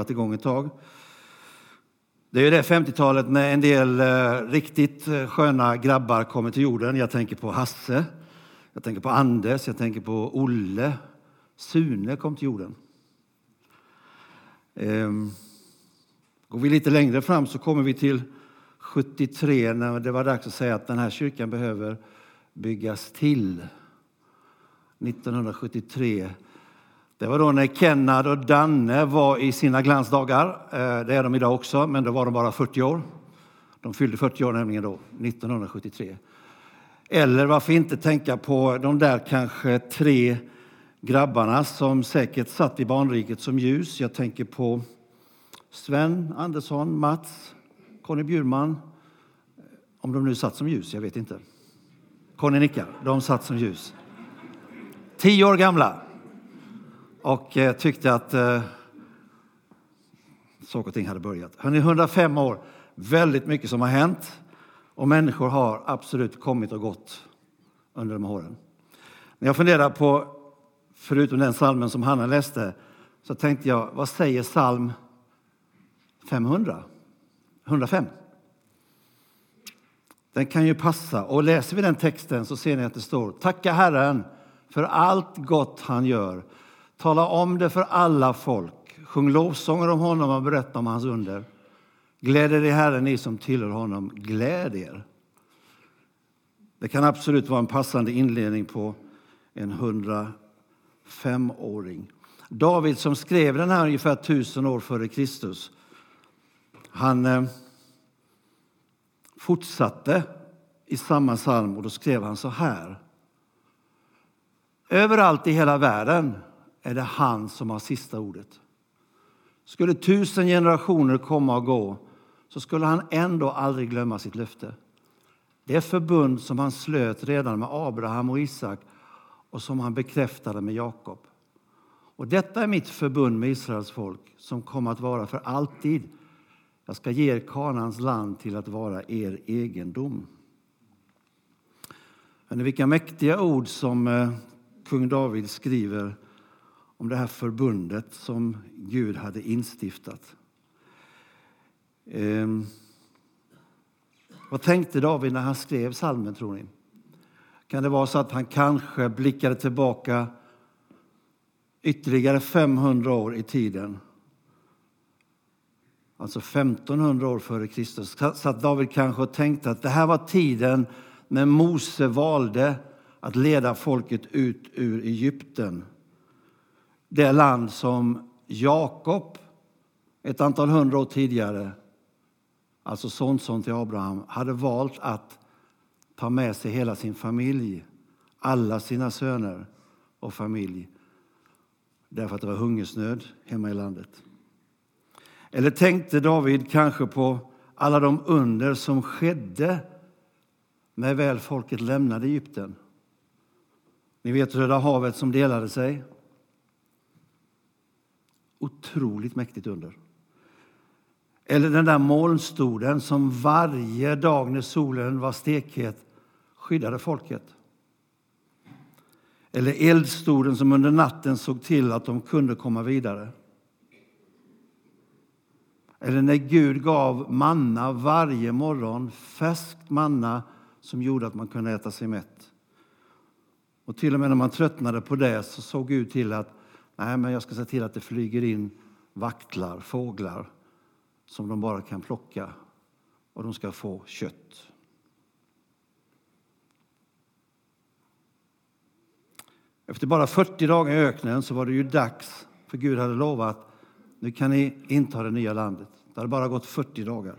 varit igång ett tag. Det är ju det 50-talet när en del eh, riktigt eh, sköna grabbar kommer till jorden. Jag tänker på Hasse, jag tänker på Anders, jag tänker på Olle. Sune kom till jorden. Ehm, går vi lite längre fram så kommer vi till 73 när det var dags att säga att den här kyrkan behöver byggas till. 1973 det var då när Kennard och Danne var i sina glansdagar. Eh, det är de idag också, men då var de bara 40 år. De fyllde 40 år nämligen då, 1973. Eller varför inte tänka på de där kanske tre grabbarna som säkert satt i barnriket som ljus. Jag tänker på Sven Andersson, Mats, Conny Bjurman. Om de nu satt som ljus, jag vet inte. Conny nickar. De satt som ljus. Tio år gamla och eh, tyckte att eh, saker och ting hade börjat. Hörrni, 105 år, väldigt mycket som har hänt och människor har absolut kommit och gått under de åren. När jag funderar på, förutom den salmen som Hanna läste, så tänkte jag, vad säger psalm 500? 105? Den kan ju passa. Och läser vi den texten så ser ni att det står Tacka Herren för allt gott han gör Tala om det för alla folk. Sjung lovsånger om honom och berätta om hans under. Gläd er i Herren, ni som tillhör honom. Gläd er. Det kan absolut vara en passande inledning på en 105-åring. David som skrev den här ungefär tusen år före Kristus, han eh, fortsatte i samma psalm och då skrev han så här. Överallt i hela världen är det han som har sista ordet. Skulle tusen generationer komma och gå så skulle han ändå aldrig glömma sitt löfte. Det förbund som han slöt redan med Abraham och Isak och som han bekräftade med Jakob. Och detta är mitt förbund med Israels folk som kommer att vara för alltid. Jag ska ge er Kanans land till att vara er egendom. Men vilka mäktiga ord som eh, kung David skriver om det här förbundet som Gud hade instiftat. Eh, vad tänkte David när han skrev salmen, tror ni? Kan det vara så att han kanske blickade tillbaka ytterligare 500 år i tiden? Alltså 1500 år före Kristus. Satt David kanske tänkte att det här var tiden när Mose valde att leda folket ut ur Egypten det land som Jakob ett antal hundra år tidigare, alltså sonson till Abraham, hade valt att ta med sig hela sin familj, alla sina söner och familj, därför att det var hungersnöd hemma i landet. Eller tänkte David kanske på alla de under som skedde när väl folket lämnade Egypten? Ni vet Röda havet som delade sig otroligt mäktigt under. Eller den där molnstoden som varje dag när solen var stekhet skyddade folket. Eller eldstoden som under natten såg till att de kunde komma vidare. Eller när Gud gav manna varje morgon, färskt manna som gjorde att man kunde äta sig mätt. Och till och med när man tröttnade på det så såg Gud till att Nej, men jag ska se till att det flyger in vaktlar, fåglar som de bara kan plocka och de ska få kött. Efter bara 40 dagar i öknen så var det ju dags, för Gud hade lovat nu kan ni inta det nya landet. Det hade bara gått 40 dagar.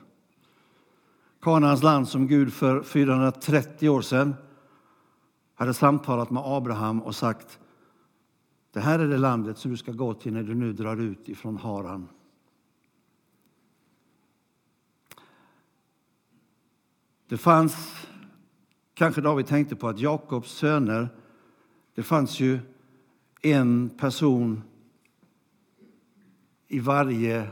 Kanaans land som Gud för 430 år sedan hade samtalat med Abraham och sagt det här är det landet som du ska gå till när du nu drar ut ifrån Haran. Det fanns, kanske David tänkte på, att Jakobs söner, det fanns ju en person i varje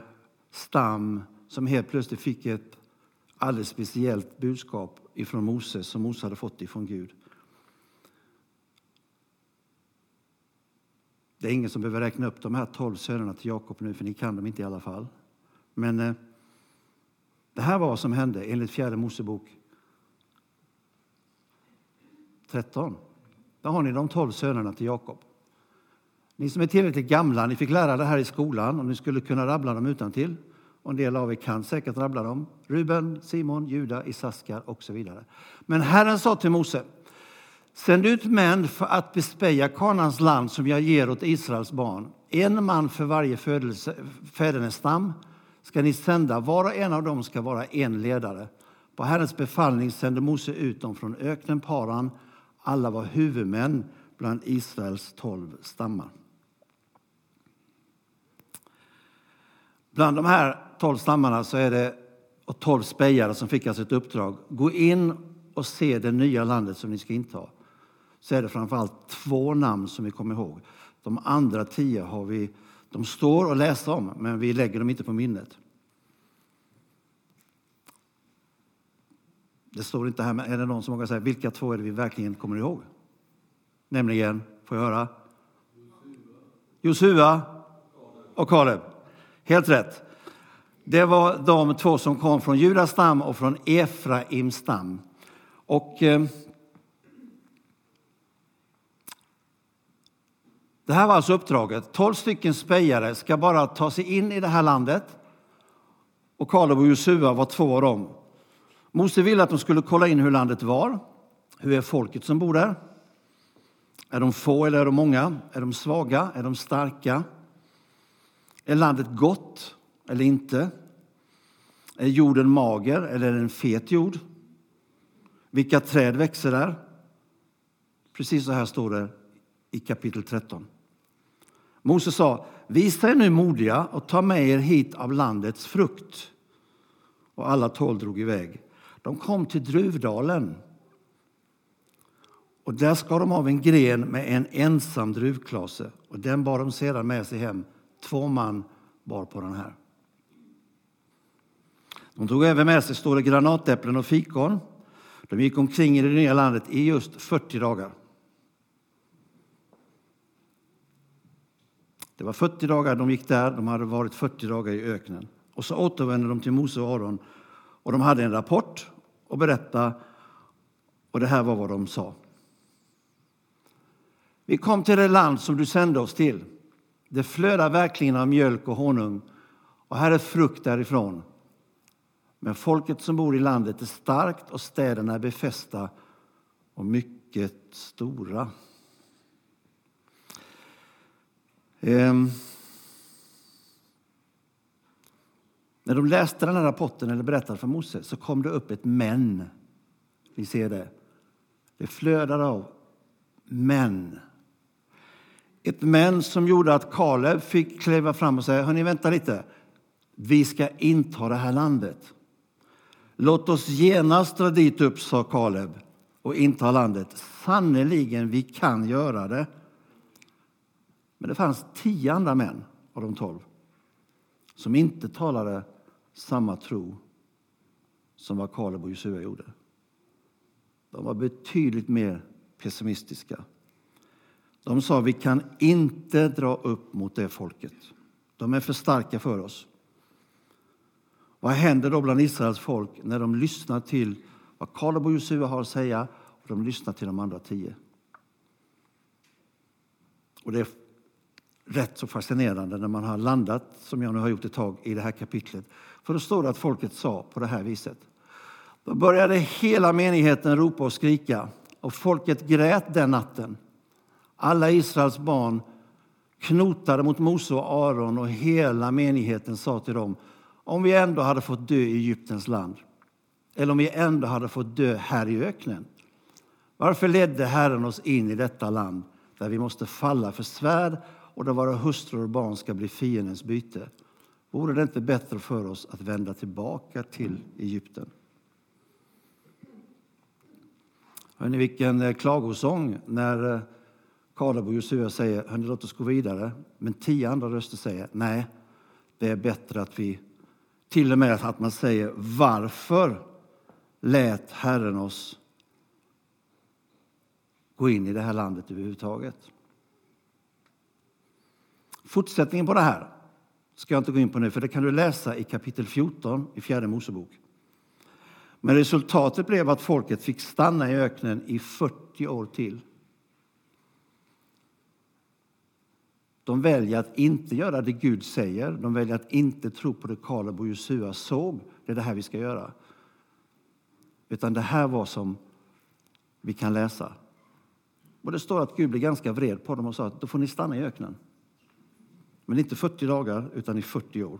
stam som helt plötsligt fick ett alldeles speciellt budskap ifrån Moses som Mose hade fått ifrån Gud. Det är ingen som behöver räkna upp de här tolv sönerna till Jakob nu, för ni kan dem inte i alla fall. Men eh, det här var vad som hände enligt fjärde Mosebok 13. Där har ni de tolv sönerna till Jakob. Ni som är tillräckligt gamla, ni fick lära det här i skolan och ni skulle kunna rabbla dem utan till. Och en del av er kan säkert rabbla dem. Ruben, Simon, Juda, Isaskar och så vidare. Men Herren sa till Mose, sänd ut män för att bespeja Kanans land som jag ger åt Israels barn. En man för varje fädernestam ska ni sända, var och en av dem ska vara en ledare. På Herrens befallning sände Mose ut dem från öknen Paran. Alla var huvudmän bland Israels tolv stammar. Bland de här tolv stammarna så är det och tolv spejare som fick alltså ett uppdrag. Gå in och se det nya landet som ni ska inta. Så är det framförallt två namn som vi kommer ihåg. De andra tio har vi, de står att läsa om, men vi lägger dem inte på minnet. Det står inte här, men är det någon som vågar säga vilka två är det vi verkligen kommer ihåg? Nämligen, får jag höra? Josua och Kaleb. Helt rätt. Det var de två som kom från Judas stam och från Efraims stam. Och, eh, det här var alltså uppdraget. Tolv stycken spejare ska bara ta sig in i det här landet. Och Kaleb och Josua var två av dem. Mose ville att de skulle kolla in hur landet var. Hur är folket som bor där? Är de få eller är de många? Är de svaga? Är de starka? Är landet gott eller inte? Är jorden mager eller är det en fet jord? Vilka träd växer där? Precis så här står det i kapitel 13. Mose sa, visa er nu modiga och ta med er hit av landets frukt. Och alla tolv drog iväg. De kom till Druvdalen. Och där skar de av en gren med en ensam druvklase och den bar de sedan med sig hem. Två man bar på den här. De tog även med sig står det, granatäpplen och fikon. De gick omkring i det nya landet i just 40 dagar. Det var 40 dagar de gick där, de hade varit 40 dagar i öknen. Och så återvände de till Mose och Aron och de hade en rapport och berätta och det här var vad de sa. Vi kom till det land som du sände oss till. Det flödar verkligen av mjölk och honung och här är frukt därifrån. Men folket som bor i landet är starkt och städerna är befästa och mycket stora. Ehm. När de läste den här rapporten eller berättade för Mose så kom det upp ett men. Vi ser det. Det flödade av men. Ett men som gjorde att Kaleb fick kliva fram och säga, hörni vänta lite, vi ska inta det här landet. Låt oss genast dra dit upp, sa Kaleb, och inta landet. Sannerligen, vi kan göra det. Men det fanns tio andra män av de tolv som inte talade samma tro som vad Kaleb och Josua gjorde. De var betydligt mer pessimistiska. De sa vi kan inte dra upp mot det folket. De är för starka för oss. Vad händer då bland Israels folk när de lyssnar till vad Kaleb och Josua har att säga och de lyssnar till de andra tio? Och det är rätt så fascinerande när man har landat, som jag nu har gjort ett tag, i det här kapitlet. För då står det att folket sa på det här viset. Då började hela menigheten ropa och skrika och folket grät den natten. Alla Israels barn knotade mot Mose och Aron och hela menigheten sa till dem om vi ändå hade fått dö i Egyptens land eller om vi ändå hade fått dö här i öknen. Varför ledde Herren oss in i detta land där vi måste falla för svärd och där våra hustrur och barn ska bli fiendens byte? Vore det inte bättre för oss att vända tillbaka till Egypten? Hörrni, vilken eh, klagosång när eh, Kaleb och Josua säger Hörrni, låt oss gå vidare. Men tio andra röster säger nej, det är bättre att vi till och med att man säger varför lät Herren oss gå in i det här landet överhuvudtaget? Fortsättningen på det här ska jag inte gå in på nu, för det kan du läsa i kapitel 14 i fjärde Mosebok. Men resultatet blev att folket fick stanna i öknen i 40 år till. De väljer att inte göra det Gud säger. De väljer att inte tro på det Kaleb och Josua såg. Det är det här vi ska göra. Utan det här var som vi kan läsa. Och Det står att Gud blev ganska vred på dem och sa att då får ni stanna i öknen. Men inte 40 dagar, utan i 40 år.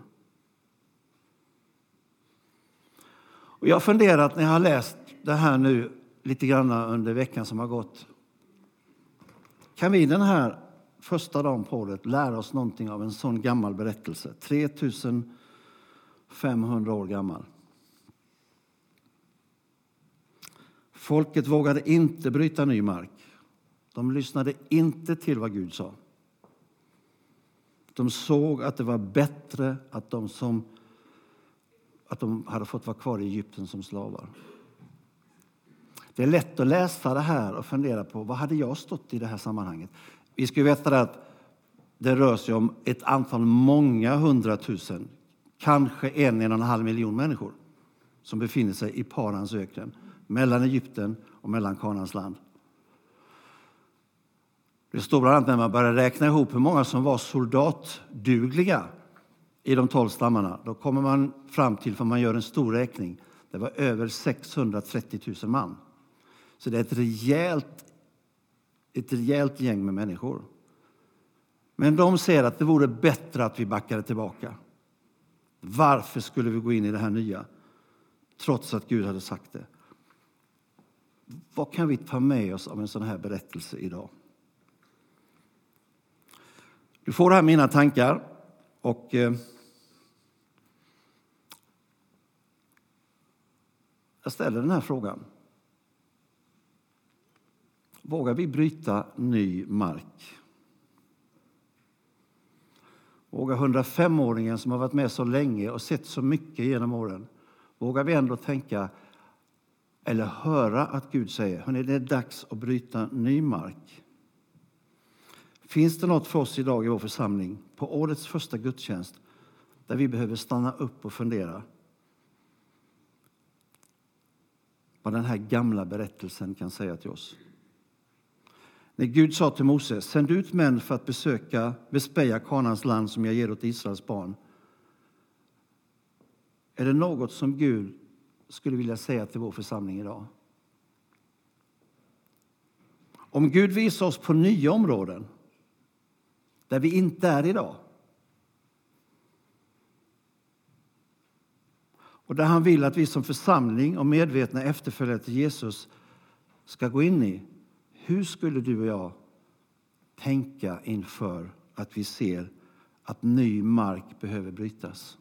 Och jag har funderat när jag har läst det här nu lite grann under veckan som har gått. Kan vi den här första dagen på året lära oss någonting av en sån gammal berättelse? 3500 år gammal. Folket vågade inte bryta ny mark. De lyssnade inte till vad Gud sa. De såg att det var bättre att de, som, att de hade fått vara kvar i Egypten som slavar. Det är lätt att läsa det här och fundera på vad hade jag stått i det här sammanhanget. Vi ska veta att det rör sig om ett antal många hundratusen, kanske en, en och en halv miljon människor som befinner sig i Parans öken mellan Egypten och mellan Kanans land. Det står bland annat när man börjar räkna ihop hur många som var soldatdugliga i de tolv stammarna. Då kommer man fram till, för man gör en stor räkning, det var över 630 000 man. Så det är ett rejält, ett rejält gäng med människor. Men de säger att det vore bättre att vi backade tillbaka. Varför skulle vi gå in i det här nya? Trots att Gud hade sagt det. Vad kan vi ta med oss av en sån här berättelse idag? Du får här mina tankar. och eh, Jag ställer den här frågan. Vågar vi bryta ny mark? Vågar 105-åringen som har varit med så länge och sett så mycket genom åren, vågar vi ändå tänka eller höra att Gud säger att det är dags att bryta ny mark? Finns det något för oss idag i vår församling på årets första gudstjänst där vi behöver stanna upp och fundera vad den här gamla berättelsen kan säga till oss? När Gud sa till Mose, sänd ut män för att besöka, bespeja Kanans land som jag ger åt Israels barn. Är det något som Gud skulle vilja säga till vår församling idag? Om Gud visar oss på nya områden där vi inte är idag. Och där han vill att vi som församling och medvetna efterföljare till Jesus ska gå in i. Hur skulle du och jag tänka inför att vi ser att ny mark behöver brytas?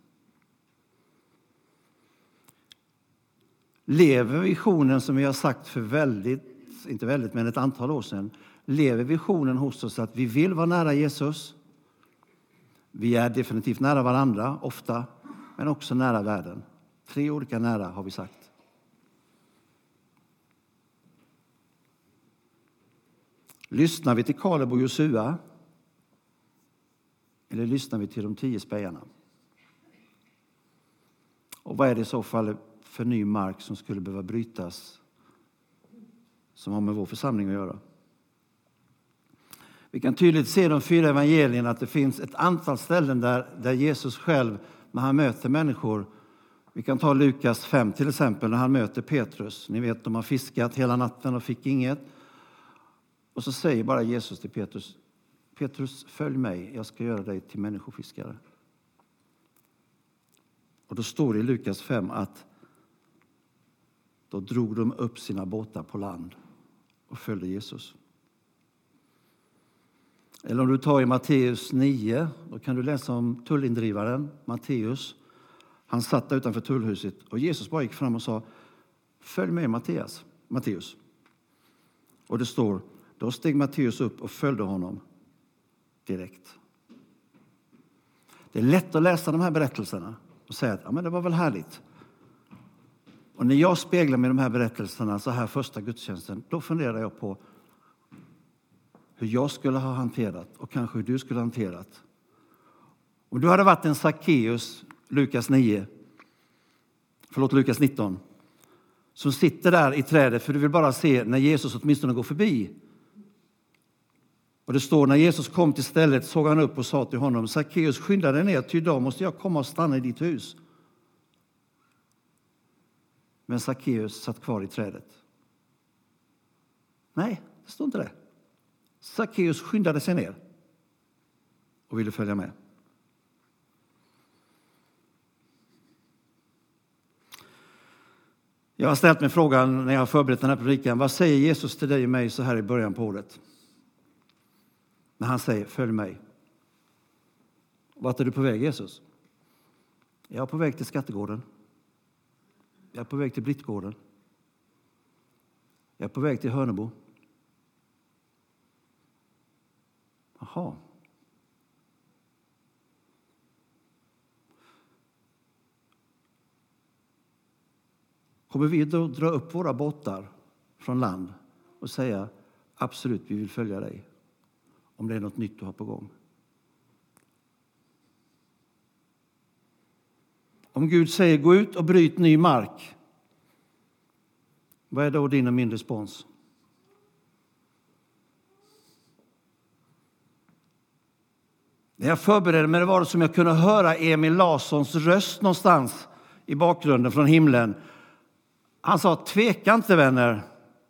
Lever visionen som vi har sagt för väldigt, inte väldigt, men ett antal år sedan, lever visionen hos oss att vi vill vara nära Jesus. Vi är definitivt nära varandra, ofta, men också nära världen. Tre olika nära har vi sagt. Lyssnar vi till Kaleb och Josua? Eller lyssnar vi till de tio spejarna? Och vad är det i så fall för ny mark som skulle behöva brytas som har med vår församling att göra? Vi kan tydligt se i de fyra evangelierna att det finns ett antal ställen där, där Jesus själv, när han möter människor, vi kan ta Lukas 5 till exempel, när han möter Petrus. Ni vet, de har fiskat hela natten och fick inget. Och så säger bara Jesus till Petrus, Petrus följ mig, jag ska göra dig till människofiskare. Och då står det i Lukas 5 att då drog de upp sina båtar på land och följde Jesus. Eller om du tar i Matteus 9, då kan du läsa om tullindrivaren Matteus. Han satt där utanför tullhuset och Jesus bara gick fram och sa Följ med Matteus. Matteus. Och det står, då steg Matteus upp och följde honom direkt. Det är lätt att läsa de här berättelserna och säga att ja, men det var väl härligt. Och när jag speglar mig i de här berättelserna så här första gudstjänsten, då funderar jag på hur jag skulle ha hanterat och kanske hur du skulle ha hanterat Om du hade varit en Sackeus, Lukas 9, förlåt Lukas 19, som sitter där i trädet för du vill bara se när Jesus åtminstone går förbi. Och det står när Jesus kom till stället såg han upp och sa till honom Sackeus skynda dig ner ty idag måste jag komma och stanna i ditt hus. Men Sackeus satt kvar i trädet. Nej, det står inte det. Sackeus skyndade sig ner och ville följa med. Jag har ställt mig frågan när jag har förberett den här predikan, vad säger Jesus till dig och mig så här i början på året? När han säger följ mig. Vart är du på väg Jesus? Jag är på väg till Skattegården. Jag är på väg till Blittgården. Jag är på väg till Hörnebo. Jaha. Kommer vi då dra upp våra båtar från land och säga absolut, vi vill följa dig om det är något nytt du har på gång? Om Gud säger gå ut och bryt ny mark, vad är då din och min respons? När jag förberedde mig var det som jag kunde höra Emil Larssons röst någonstans i bakgrunden från himlen. Han sa, tveka inte vänner,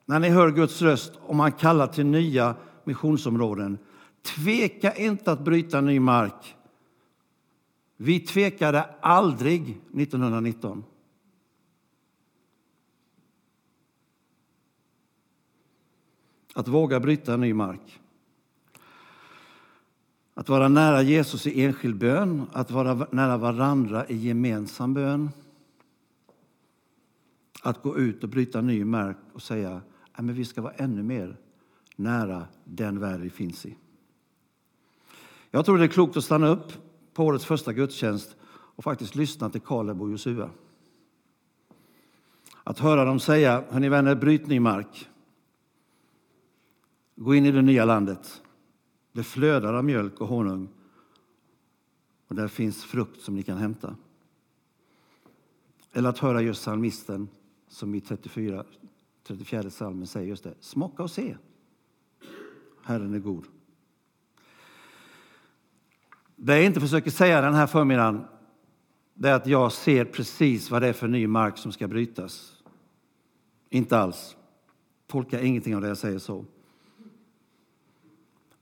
när ni hör Guds röst om han kallar till nya missionsområden. Tveka inte att bryta ny mark. Vi tvekade aldrig 1919. Att våga bryta ny mark. Att vara nära Jesus i enskild bön, att vara nära varandra i gemensam bön. Att gå ut och bryta ny mark och säga att vi ska vara ännu mer nära den värld vi finns i. Jag tror det är klokt att stanna upp på årets första gudstjänst och faktiskt lyssna till Kaleb och Josua. Att höra dem säga, hörni vänner, bryt ny mark. Gå in i det nya landet. Det flödar av mjölk och honung och där finns frukt som ni kan hämta. Eller att höra just psalmisten som i 34, 34 salmen säger just det. Smaka och se. Herren är god. Det jag inte försöker säga den här förmiddagen det är att jag ser precis vad det är för ny mark som ska brytas. Inte alls. Tolka ingenting av det jag säger så.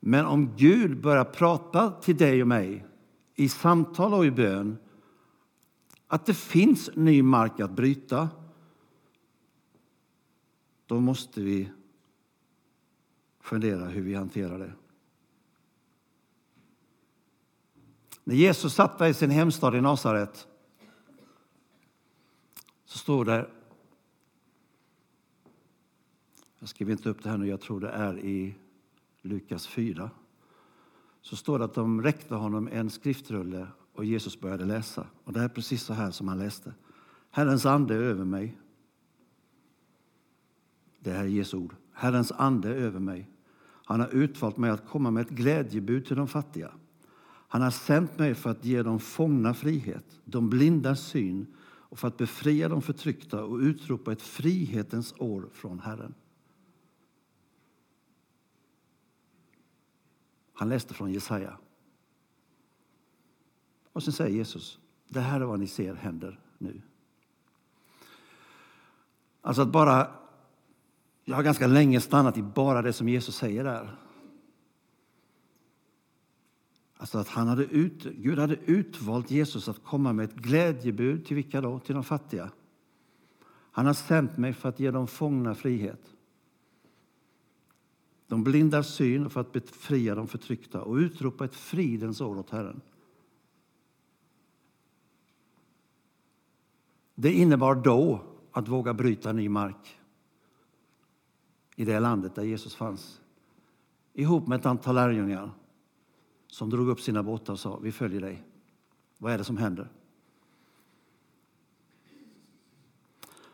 Men om Gud börjar prata till dig och mig i samtal och i bön att det finns ny mark att bryta då måste vi fundera hur vi hanterar det. När Jesus satt där i sin hemstad i Nasaret så står det jag skriver inte upp det här nu, jag tror det är i Lukas 4. Så står det att de räckte honom en skriftrulle och Jesus började läsa. Och Det är precis så här som han läste. Herrens ande är över mig. Det här är Jesu ord. Herrens ande är över mig. Han har utvalt mig att komma med ett glädjebud till de fattiga. Han har sänt mig för att ge de fångna frihet, de blinda syn och för att befria de förtryckta och utropa ett frihetens år från Herren. Han läste från Jesaja. Och sen säger Jesus, det här är vad ni ser händer nu. Alltså att bara, jag har ganska länge stannat i bara det som Jesus säger där. Alltså att han hade ut, Gud hade utvalt Jesus att komma med ett glädjebud till vilka då? Till de fattiga. Han har sänt mig för att ge de fångna frihet. De blinda syn för att befria de förtryckta och utropa ett fridens år åt Herren. Det innebar då att våga bryta ny mark i det landet där Jesus fanns ihop med ett antal lärjungar som drog upp sina båtar och sa vi följer dig. Vad är det som händer?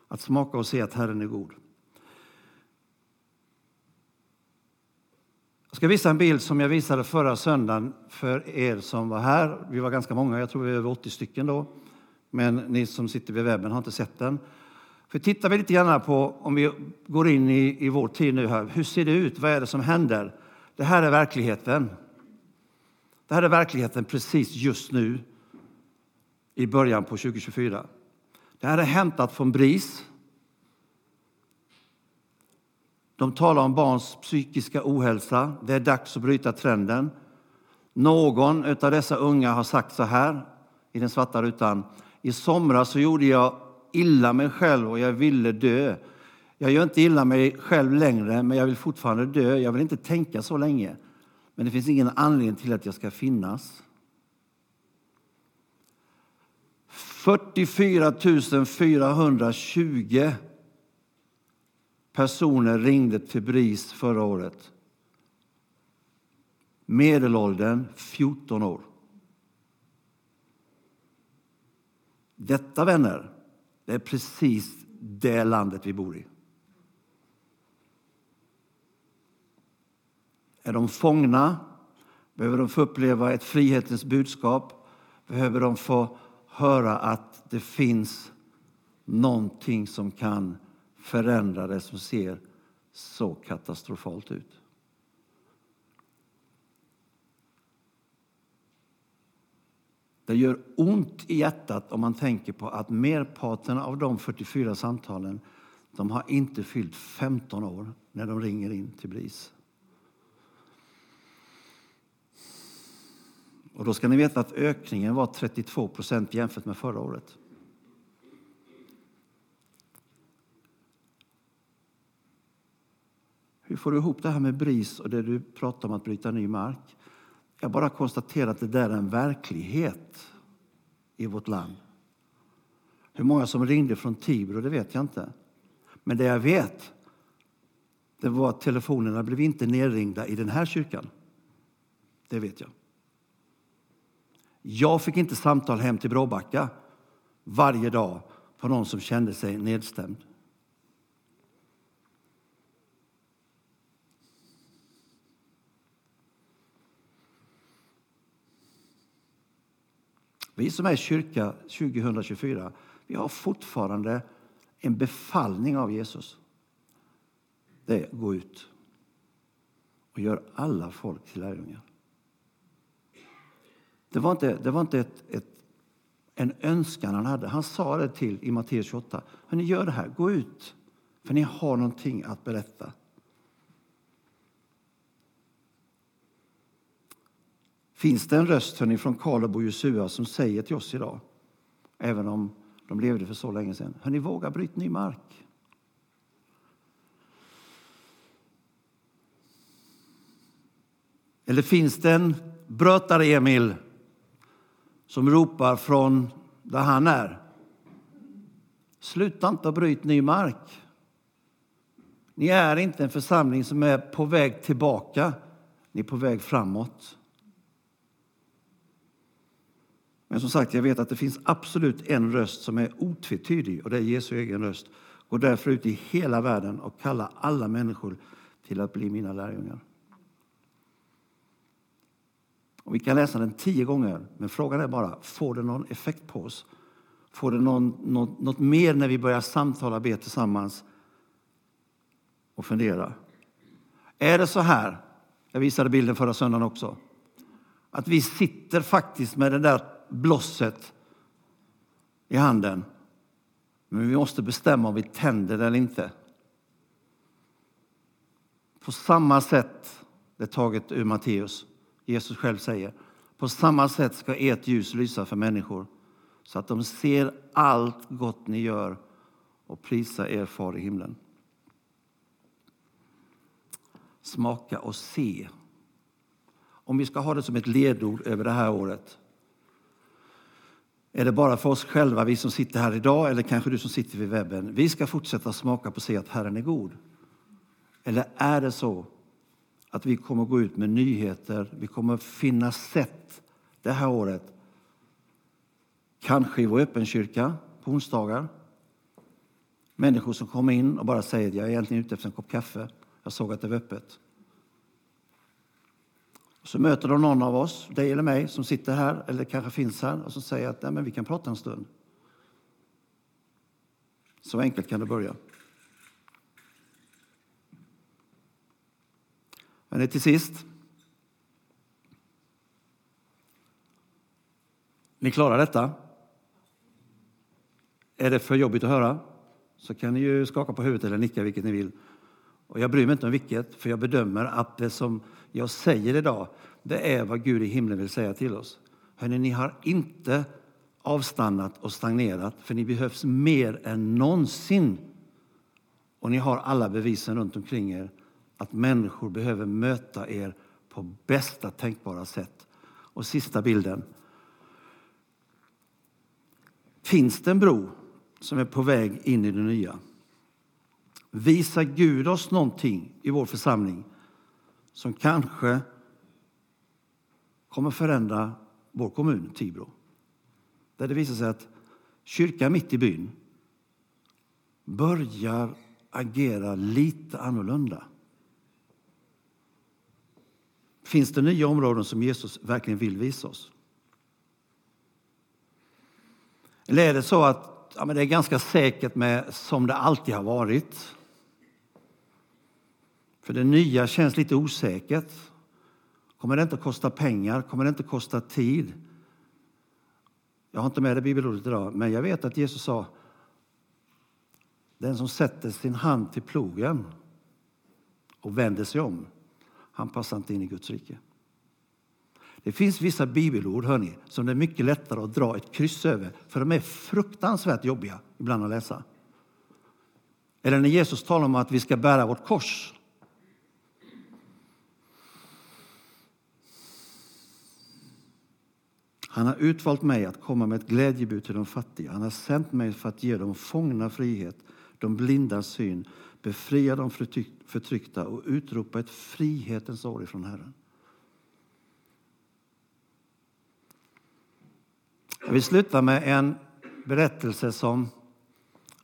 Att smaka och se att Herren är god. Jag ska visa en bild som jag visade förra söndagen för er som var här. Vi var ganska många, jag tror vi var över 80 stycken då. Men ni som sitter vid webben har inte sett den. För tittar vi lite grann på, om vi går in i, i vår tid nu här, hur ser det ut? Vad är det som händer? Det här är verkligheten. Det här är verkligheten precis just nu i början på 2024. Det här är hämtat från BRIS. De talar om barns psykiska ohälsa. Det är dags att bryta trenden. Någon av dessa unga har sagt så här i den svarta rutan. I somras så gjorde jag illa mig själv och jag ville dö. Jag gör inte illa mig själv längre, men jag vill fortfarande dö. Jag vill inte tänka så länge. Men det finns ingen anledning till att jag ska finnas. 44 420 personer ringde till BRIS förra året. Medelåldern 14 år. Detta, vänner, det är precis det landet vi bor i. Är de fångna? Behöver de få uppleva ett frihetens budskap? Behöver de få höra att det finns någonting som kan förändra det som ser så katastrofalt ut? Det gör ont i hjärtat om man tänker på att merparten av de 44 samtalen de har inte fyllt 15 år när de ringer in till BRIS. Och då ska ni veta att ökningen var 32 procent jämfört med förra året. Hur får du ihop det här med BRIS och det du pratar om att bryta ny mark? Jag bara konstaterar att det där är en verklighet i vårt land. Hur många som ringde från Tibro, det vet jag inte. Men det jag vet, det var att telefonerna blev inte nerringda i den här kyrkan. Det vet jag. Jag fick inte samtal hem till Bråbacka varje dag på någon som kände sig nedstämd. Vi som är kyrka 2024, vi har fortfarande en befallning av Jesus. Det är gå ut och gör alla folk till lärjungar. Det var inte, det var inte ett, ett, en önskan han hade. Han sa det till i Matteus 28. Hörrni, gör det här, gå ut, för ni har någonting att berätta. Finns det en röst hörni, från Kaleb och Josua som säger till oss idag, även om de levde för så länge sedan, hörni, våga bryta ny mark. Eller finns det en brötare-Emil som ropar från där han är. Sluta inte att bryta ny mark. Ni är inte en församling som är på väg tillbaka. Ni är på väg framåt. Men som sagt, jag vet att det finns absolut en röst som är otvetydig och det är Jesu egen röst. Gå därför ut i hela världen och kalla alla människor till att bli mina lärjungar. Och vi kan läsa den tio gånger, men frågan är bara, får det någon effekt på oss? Får det någon, något, något mer när vi börjar samtala, be tillsammans och fundera? Är det så här, jag visade bilden förra söndagen också, att vi sitter faktiskt med den där blosset i handen, men vi måste bestämma om vi tänder det eller inte. På samma sätt, det är taget ur Matteus, Jesus själv säger. På samma sätt ska ert ljus lysa för människor så att de ser allt gott ni gör och prisar er far i himlen. Smaka och se. Om vi ska ha det som ett ledord över det här året är det bara för oss själva, vi som sitter här idag eller kanske du som sitter vid webben. Vi ska fortsätta smaka på och se att Herren är god. Eller är det så att vi kommer gå ut med nyheter. Vi kommer finna sätt det här året. Kanske i vår öppenkyrka på onsdagar. Människor som kommer in och bara säger att jag är egentligen ute efter en kopp kaffe. Jag såg att det var öppet. Så möter de någon av oss, dig eller mig, som sitter här eller kanske finns här och som säger att Nej, men vi kan prata en stund. Så enkelt kan det börja. Men till sist. Ni klarar detta? Är det för jobbigt att höra så kan ni ju skaka på huvudet eller nicka vilket ni vill. Och jag bryr mig inte om vilket, för jag bedömer att det som jag säger idag, det är vad Gud i himlen vill säga till oss. Hörrni, ni har inte avstannat och stagnerat, för ni behövs mer än någonsin. Och ni har alla bevisen runt omkring er att människor behöver möta er på bästa tänkbara sätt. Och sista bilden. Finns det en bro som är på väg in i det nya? Visar Gud oss någonting i vår församling som kanske kommer förändra vår kommun, Tibro? Där det visar sig att kyrkan mitt i byn börjar agera lite annorlunda. Finns det nya områden som Jesus verkligen vill visa oss? Eller är det så att ja, men det är ganska säkert med som det alltid har varit? För det nya känns lite osäkert. Kommer det inte att kosta pengar? Kommer det inte att kosta tid? Jag har inte med det bibelordet idag, men jag vet att Jesus sa den som sätter sin hand till plogen och vänder sig om, han passar inte in i Guds rike. Det finns vissa bibelord hörni, som det är mycket lättare att dra ett kryss över, för de är fruktansvärt jobbiga ibland att läsa. Eller när Jesus talar om att vi ska bära vårt kors. Han har utvalt mig att komma med ett glädjebud till de fattiga. Han har sänt mig för att ge de fångna frihet, de blinda syn, befria de förtryckta och utropa ett frihetens år ifrån Herren. Jag vill sluta med en berättelse som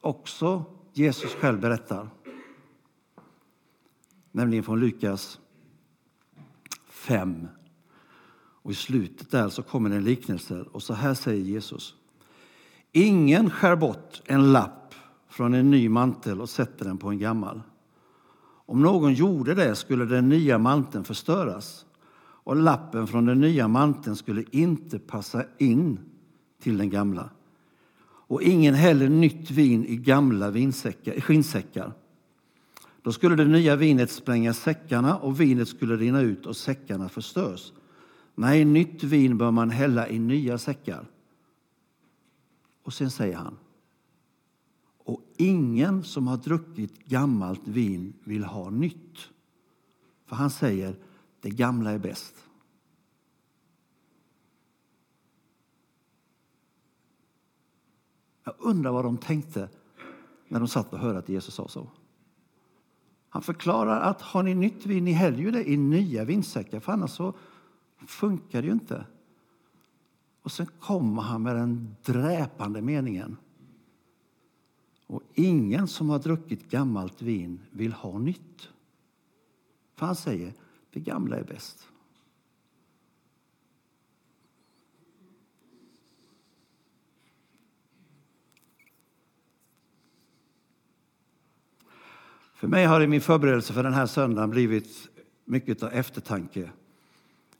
också Jesus själv berättar. Nämligen från Lukas 5. Och I slutet där så kommer en liknelse och så här säger Jesus. Ingen skär bort en lapp från en ny mantel och sätter den på en gammal. Om någon gjorde det skulle den nya manteln förstöras och lappen från den nya manteln skulle inte passa in till den gamla. Och ingen häller nytt vin i gamla vinsäckar, skinnsäckar. Då skulle det nya vinet spränga säckarna och vinet skulle rinna ut och säckarna förstörs. Nej, nytt vin bör man hälla i nya säckar. Och sen säger han. Och ingen som har druckit gammalt vin vill ha nytt. För han säger, det gamla är bäst. Jag undrar vad de tänkte när de satt och hörde att Jesus sa så. Han förklarar att har ni nytt vin, ni häller ju det i nya vinsäckar, för annars så funkar ju inte. Och sen kommer han med den dräpande meningen. Och ingen som har druckit gammalt vin vill ha nytt. För han säger, det gamla är bäst. För mig har det i min förberedelse för den här söndagen blivit mycket av eftertanke.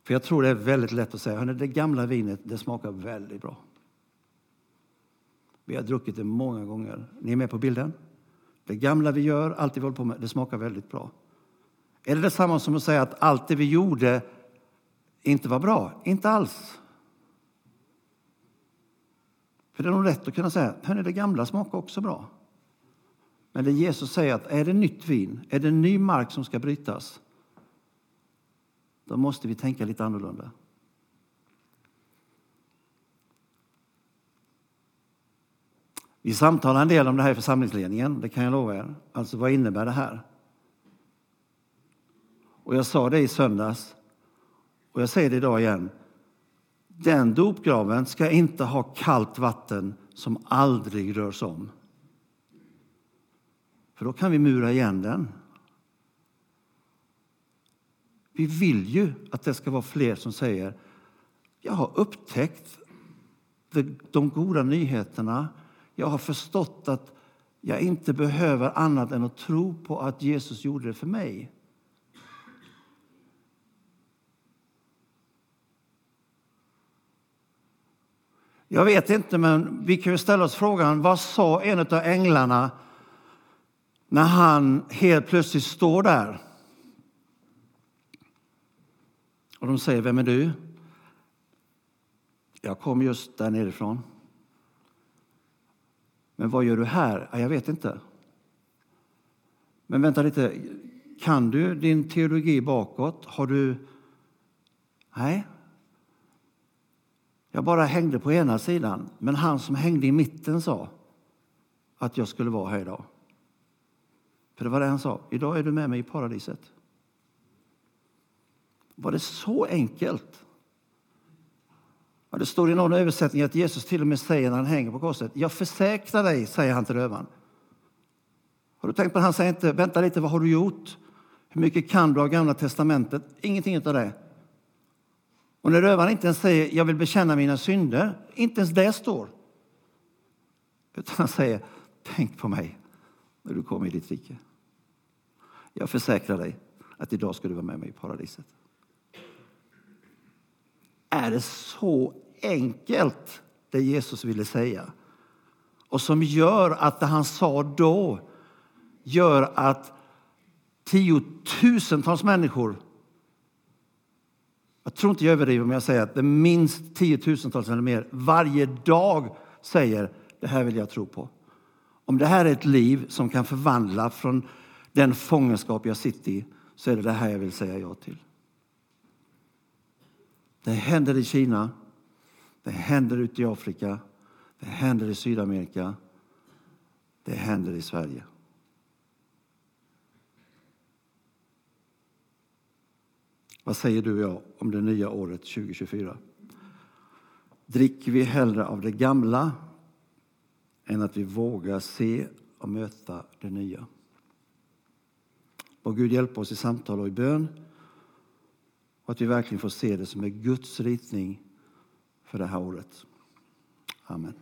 För jag tror det är väldigt lätt att säga, att det gamla vinet det smakar väldigt bra. Vi har druckit det många gånger. Ni är med på bilden? Det gamla vi gör, allt vi håller på med, det smakar väldigt bra. Är det detsamma som att säga att allt det vi gjorde inte var bra? Inte alls. För det är nog rätt att kunna säga, hörni, det gamla smakar också bra. Men det Jesus säger att är det nytt vin, är det ny mark som ska brytas, då måste vi tänka lite annorlunda. Vi samtalar en del om det här i församlingsledningen, det kan jag lova er. Alltså vad innebär det här? Och jag sa det i söndags och jag säger det idag igen. Den dopgraven ska inte ha kallt vatten som aldrig rörs om. För då kan vi mura igen den. Vi vill ju att det ska vara fler som säger jag har upptäckt de goda nyheterna. Jag har förstått att jag inte behöver annat än att tro på att Jesus gjorde det för mig. Jag vet inte, men vi kan ju ställa oss frågan vad sa en av änglarna när han helt plötsligt står där? Och de säger, vem är du? Jag kom just där nerifrån. Men vad gör du här? Jag vet inte. Men vänta lite, kan du din teologi bakåt? Har du... Nej. Jag bara hängde på ena sidan, men han som hängde i mitten sa att jag skulle vara här idag. För det var det han sa. Idag är du med mig i paradiset. Var det så enkelt? Ja, det står i någon översättning att Jesus till och med säger när han hänger på korset, jag försäkrar dig, säger han till rövaren. Har du tänkt på det? han säger inte, vänta lite, vad har du gjort? Hur mycket kan du av Gamla Testamentet? Ingenting av det. Och när rövaren inte ens säger, jag vill bekänna mina synder, inte ens det står. Utan han säger, tänk på mig när du kommer i ditt rike. Jag försäkrar dig att idag ska du vara med mig i paradiset. Är det så enkelt, det Jesus ville säga? Och som gör att det han sa då gör att tiotusentals människor jag tror inte jag överdriver om jag säger att det minst tiotusentals eller mer varje dag säger det här vill jag tro på. Om det här är ett liv som kan förvandla från den fångenskap jag sitter i så är det det här jag vill säga ja till. Det händer i Kina, det händer ute i Afrika, det händer i Sydamerika, det händer i Sverige. Vad säger du och jag om det nya året 2024? Dricker vi hellre av det gamla än att vi vågar se och möta det nya? Må Gud hjälpa oss i samtal och i bön och att vi verkligen får se det som är Guds ritning för det här året. Amen.